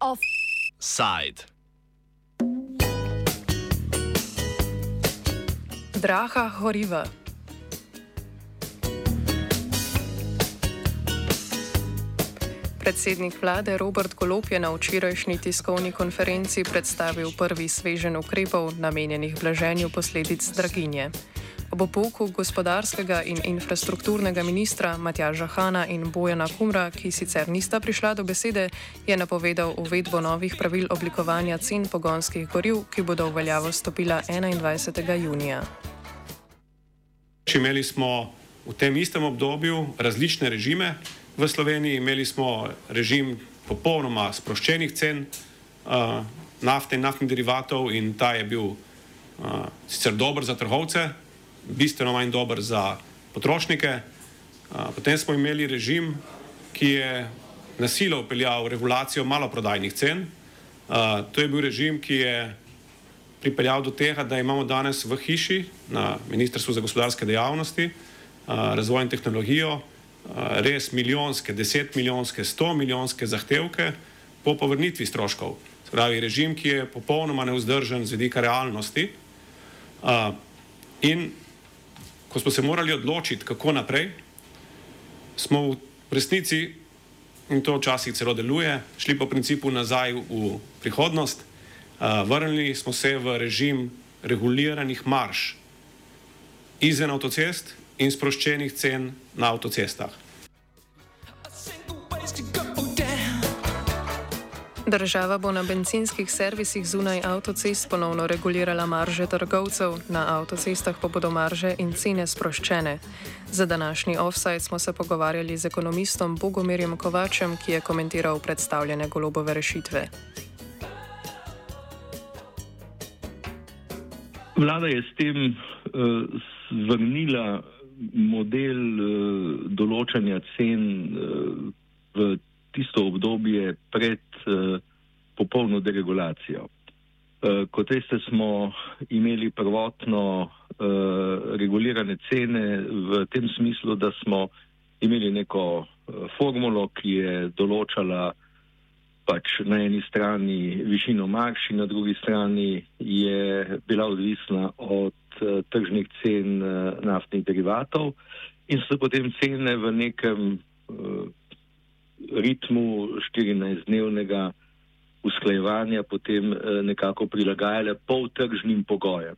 Offside. Draha Horiva. Predsednik vlade Robert Golop je na včerajšnji tiskovni konferenci predstavil prvi svežen ukrepov, namenjenih blaženju posledic draginje. Ob opoku gospodarskega in infrastrukturnega ministra Matjaža Hana in Bojana Kumra, ki sicer nista prišla do besede, je napovedal uvedbo novih pravil oblikovanja cen pogonskih goriv, ki bodo v veljavo stopila 21. junija. Imeli smo v tem istem obdobju različne režime v Sloveniji, imeli smo režim popolnoma sproščenih cen uh, nafte in naftnih derivatov, in ta je bil uh, sicer dober za trgovce, bistveno manj dober za potrošnike. Potem smo imeli režim, ki je nasilo upeljal regulacijo maloprodajnih cen. To je bil režim, ki je pripeljal do tega, da imamo danes v hiši na Ministrstvu za gospodarske dejavnosti, razvoj in tehnologijo res milijonske, deset milijonske, sto milijonske zahtevke po povrnitvi stroškov. Spravi režim, ki je popolnoma neuzdržen z vidika realnosti. In ko smo se morali odločiti, kako naprej, smo v resnici, in to včasih celo deluje, šli po principu nazaj v prihodnost, vrnili smo se v režim reguliranih marš izven avtocest in sproščenih cen na avtocestah. Država bo na benzinskih servisih zunaj avtocest ponovno regulirala marže trgovcev, na avtocestah pa bodo marže in cene sproščene. Za današnji offside smo se pogovarjali z ekonomistom Bogomirjem Kovačem, ki je komentiral predstavljene golobove rešitve. Vlada je s tem uh, vrnila model uh, določanja cen uh, v tisto obdobje pred uh, popolno deregulacijo. Kot veste, smo imeli prvotno regulirane cene v tem smislu, da smo imeli neko formulo, ki je določala pač na eni strani višino marš in na drugi strani je bila odvisna od tržnih cen uh, naftnih derivatov in so potem cene v nekem uh, ritmu 14-dnevnega usklajevanja potem eh, nekako prilagajale poltržnim pogojem.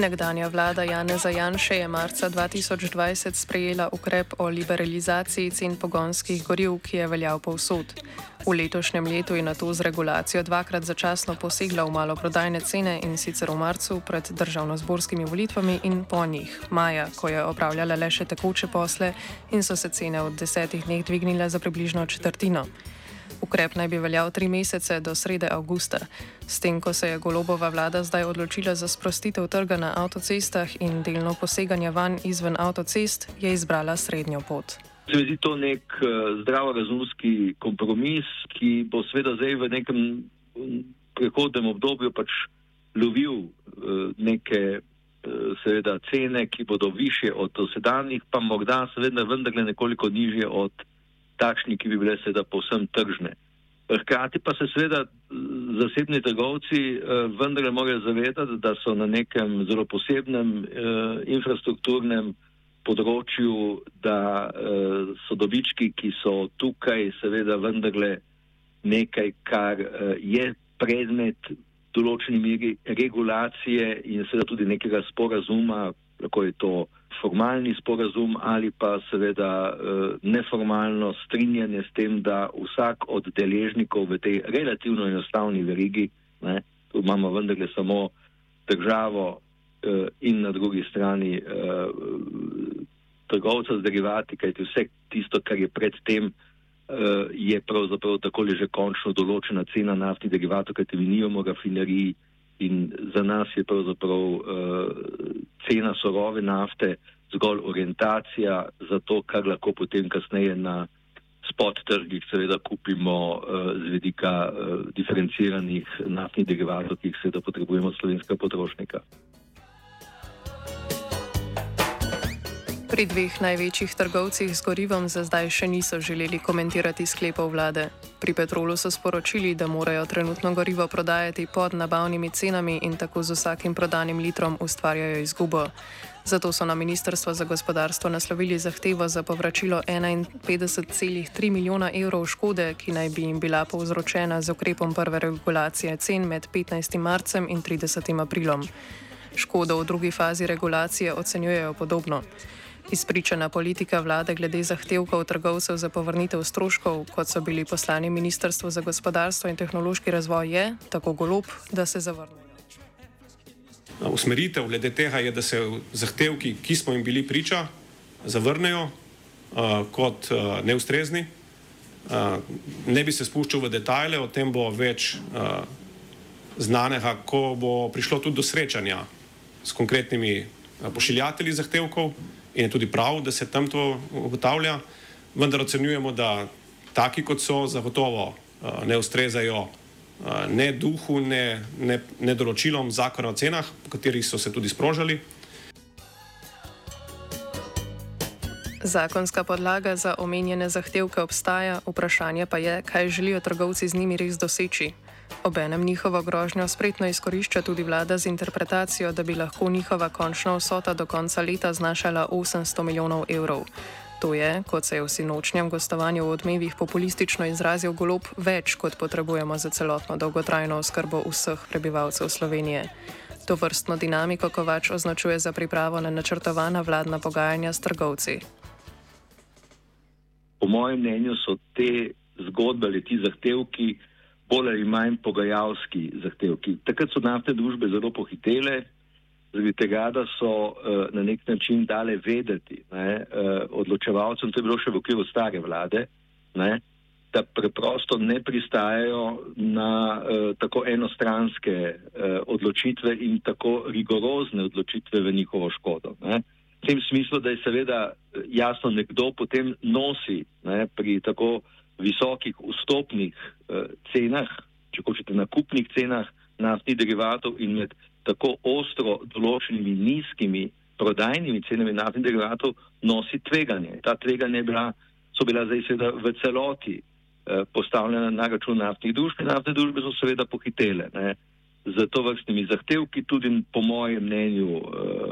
Nekdanja vlada Janeza Janše je marca 2020 sprejela ukrep o liberalizaciji cen pogonskih goriv, ki je veljal povsod. V letošnjem letu je na to z regulacijo dvakrat začasno posegla v maloprodajne cene in sicer v marcu pred državno-zborskimi volitvami in po njih, maja, ko je opravljala le še tekoče posle in so se cene v desetih dneh dvignile za približno četrtino. Ukrep naj bi veljal tri mesece do srede avgusta. S tem, ko se je golobova vlada zdaj odločila za sprostitev trga na avtocestah in delno poseganje van izven avtocest, je izbrala srednjo pot. Se mi zdi to nek uh, zdravorazumski kompromis, ki bo seveda zdaj v nekem prehodnem obdobju pač lovil uh, neke uh, seveda cene, ki bodo više od dosedanjih, pa morda seveda vendarle nekoliko nižje od takšni, ki bi bile seveda povsem tržne. Hkrati pa se seveda zasebni trgovci eh, vendarle morajo zavedati, da so na nekem zelo posebnem eh, infrastrukturnem področju, da eh, so dobički, ki so tukaj seveda vendarle nekaj, kar eh, je predmet določeni meri regulacije in seveda tudi nekega sporazuma, lahko je to formalni sporazum ali pa seveda eh, neformalno strinjanje s tem, da vsak od deležnikov v tej relativno enostavni verigi, ne, tu imamo vendarle samo državo eh, in na drugi strani eh, trgovca z derivati, kajti vse tisto, kar je predtem, je pravzaprav tako že končno določena cena naftnih derivatov, kajti mi nimamo rafinerij in za nas je pravzaprav cena surove nafte zgolj orientacija za to, kar lahko potem kasneje na spot trgih seveda kupimo z vedika diferenciranih naftnih derivatov, ki jih seveda potrebujemo od slovenskega potrošnika. Pri dveh največjih trgovcih z gorivom za zdaj še niso želeli komentirati sklepov vlade. Pri Petrolu so sporočili, da morajo trenutno gorivo prodajati pod nabavnimi cenami in tako z vsakim prodanim litrom ustvarjajo izgubo. Zato so na Ministrstvo za gospodarstvo naslovili zahtevo za povračilo 51,3 milijona evrov škode, ki naj bi jim bila povzročena z ukrepom prve regulacije cen med 15. marcem in 30. aprilom. Škodo v drugi fazi regulacije ocenjujejo podobno. Izpričana politika vlade glede zahtevkov trgovcev za povrnitev stroškov, kot so bili poslani Ministrstvo za gospodarstvo in tehnološki razvoj, je tako golob, da se zavrne. Usmeritev glede tega je, da se zahtevki, ki smo jim bili priča, zavrnejo uh, kot uh, neustrezni. Uh, ne bi se spuščal v detajle, o tem bo več uh, znanega, ko bo prišlo tudi do srečanja s konkretnimi uh, pošiljatelji zahtevkov in je tudi prav, da se tam to ugotavlja, vendar ocenjujemo, da taki kot so, zagotovo uh, ne ustrezajo uh, ne duhu, ne, ne, ne določilom zakona o cenah, po katerih so se tudi sprožali. Zakonska podlaga za omenjene zahtevke obstaja, vprašanje pa je, kaj želijo trgovci z njimi res doseči. Obenem njihovo grožnjo spretno izkorišča tudi vlada z interpretacijo, da bi lahko njihova končna vsota do konca leta znašala 800 milijonov evrov. To je, kot se je v sinočnjem gostovanju v odmevih populistično izrazil golob, več kot potrebujemo za celotno dolgotrajno oskrbo vseh prebivalcev Slovenije. To vrstno dinamiko Kovač označuje za pripravo na načrtovana vladna pogajanja s trgovci. Po mojem mnenju so te zgodbe ali ti zahtevki bolj ali manj pogajalski zahtevki. Takrat so naftne družbe zelo pohitele, zaradi tega, da so uh, na nek način dale vedeti ne, uh, odločevalcem, to je bilo še v okviru stare vlade, ne, da preprosto ne pristajajo na uh, tako enostranske uh, odločitve in tako rigorozne odločitve v njihovo škodo. Ne. V tem smislu, da je seveda jasno, nekdo potem nosi ne, pri tako visokih vstopnih uh, cenah, če hočete nakupnih cenah naftnih derivatov in med tako ostro določenimi nizkimi prodajnimi cenami naftnih derivatov nosi tveganje. Ta tveganja bila, so bila zdaj seveda v celoti uh, postavljena na račun naftnih družb in naftne družbe so seveda pohitele. Ne, z to vrstnimi zahtevki tudi po mojem mnenju uh,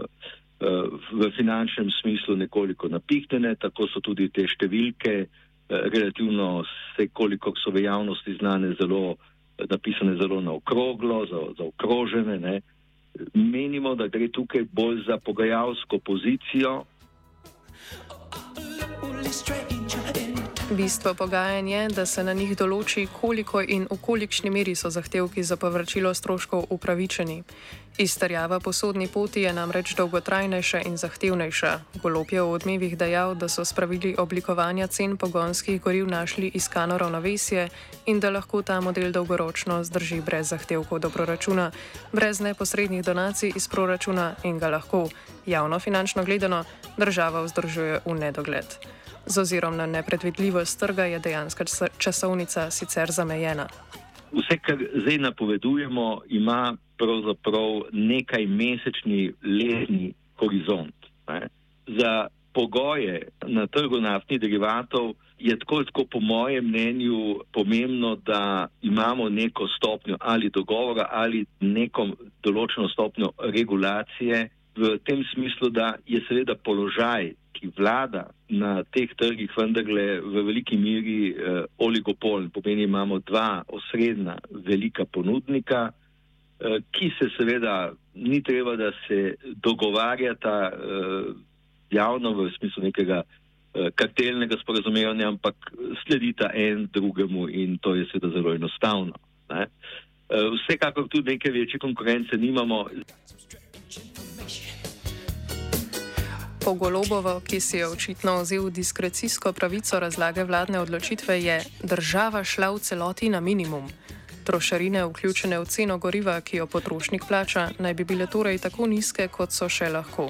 uh, v finančnem smislu nekoliko napihnjene, tako so tudi te številke uh, relativno vse, koliko so v javnosti znane, zelo napisane zelo na okroglo, za, za. Menimo, da gre tukaj bolj za pogajalsko pozicijo. Bistvo pogajanj je, da se na njih določi, koliko in v kolikšni meri so zahtevki za povračilo stroškov upravičeni. Izterjava po sodni poti je namreč dolgotrajnejša in zahtevnejša. Golop je v odmevih dejal, da so spravili oblikovanja cen pogonskih goriv našli iskano ravnovesje in da lahko ta model dolgoročno zdrži brez zahtevkov do proračuna, brez neposrednih donacij iz proračuna in ga lahko, javno finančno gledano, država vzdržuje v nedogled. Z ozirom na nepredvidljivost trga je dejanska časovnica sicer zamejena. Vse, kar zdaj napovedujemo, ima pravzaprav nekaj mesečni letni horizont. Ne. Za pogoje na trgu naftnih derivatov je tako, tako po mojem mnenju pomembno, da imamo neko stopnjo ali dogovora ali neko določeno stopnjo regulacije v tem smislu, da je seveda položaj, ki vlada na teh trgih, vendarle v veliki miri eh, oligopol. Pomeni, imamo dva osrednja velika ponudnika, Eh, ki se seveda ni treba, da se dogovarjata uh, javno v smislu nekega uh, kartelnega sporazumevanja, ampak sledita en drugemu in to je seveda zelo enostavno. Ne? Uh, vsekakor tudi neke večje konkurence nimamo. Po Golobovo, ki si je očitno vzel diskrecijsko pravico razlage vladne odločitve, je država šla v celoti na minimum. Trošarine, vključene v ceno goriva, ki jo potrošnik plača, naj bi bile torej tako nizke, kot so še lahko.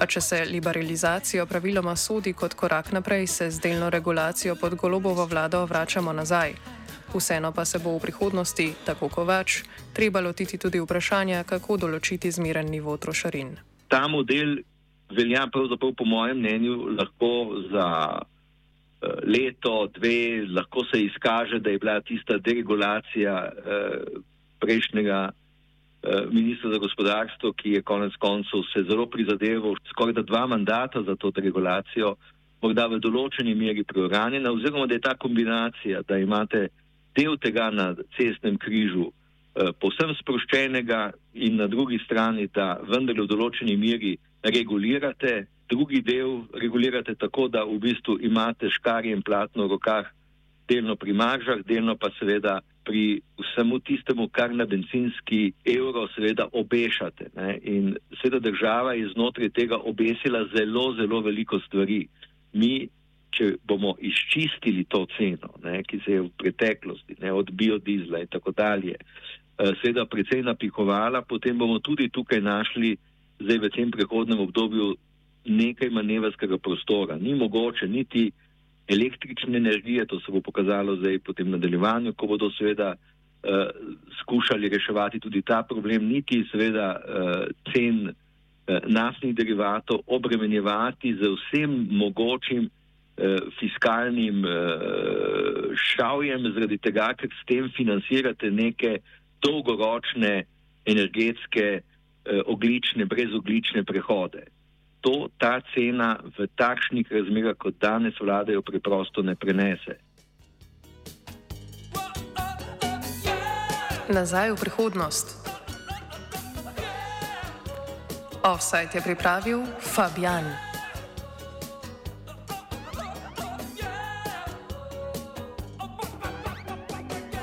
A če se liberalizacijo praviloma sodi kot korak naprej, se z delno regulacijo pod golobovo vlado vračamo nazaj. Vseeno pa se bo v prihodnosti, tako kot več, treba lotiti tudi vprašanja, kako določiti zmeren nivo trošarin. Ta model velja pravzaprav po mojem mnenju lahko za uh, leto, dve, lahko se izkaže, da je bila tista deregulacija uh, prejšnjega uh, ministra za gospodarstvo, ki je konec koncev se zelo prizadeval skoraj da dva mandata za to deregulacijo, morda v določeni meri preuranjena, oziroma da je ta kombinacija, da imate del tega na cestnem križu eh, posem sproščenega in na drugi strani, da vendar v določeni meri regulirate, drugi del regulirate tako, da v bistvu imate škarje in platno v rokah, delno pri maržah, delno pa seveda pri vsemu tistemu, kar na benzinski evro seveda obešate. Ne? In seveda država je znotraj tega obesila zelo, zelo veliko stvari. Mi če bomo izčistili to ceno, ne, ki se je v preteklosti ne, od biodizla in tako dalje, eh, seveda precej napihovala, potem bomo tudi tukaj našli zdaj v tem prehodnem obdobju nekaj manevrskega prostora. Ni mogoče niti električne energije, to se bo pokazalo zdaj po tem nadaljevanju, ko bodo seveda uh, skušali reševati tudi ta problem, niti seveda uh, cen uh, naftnih derivatov obremenjevati z vsem mogočim Eh, fiskalnim eh, šavjem, zaradi tega, ker s tem financirate neke dolgoročne energetske, eh, oglične, brezoglične prehode. To ta cena v takšnih razmerah, kot danes vladajo, preprosto ne prenese. Nazaj v prihodnost. Offside je pripravil Fabian.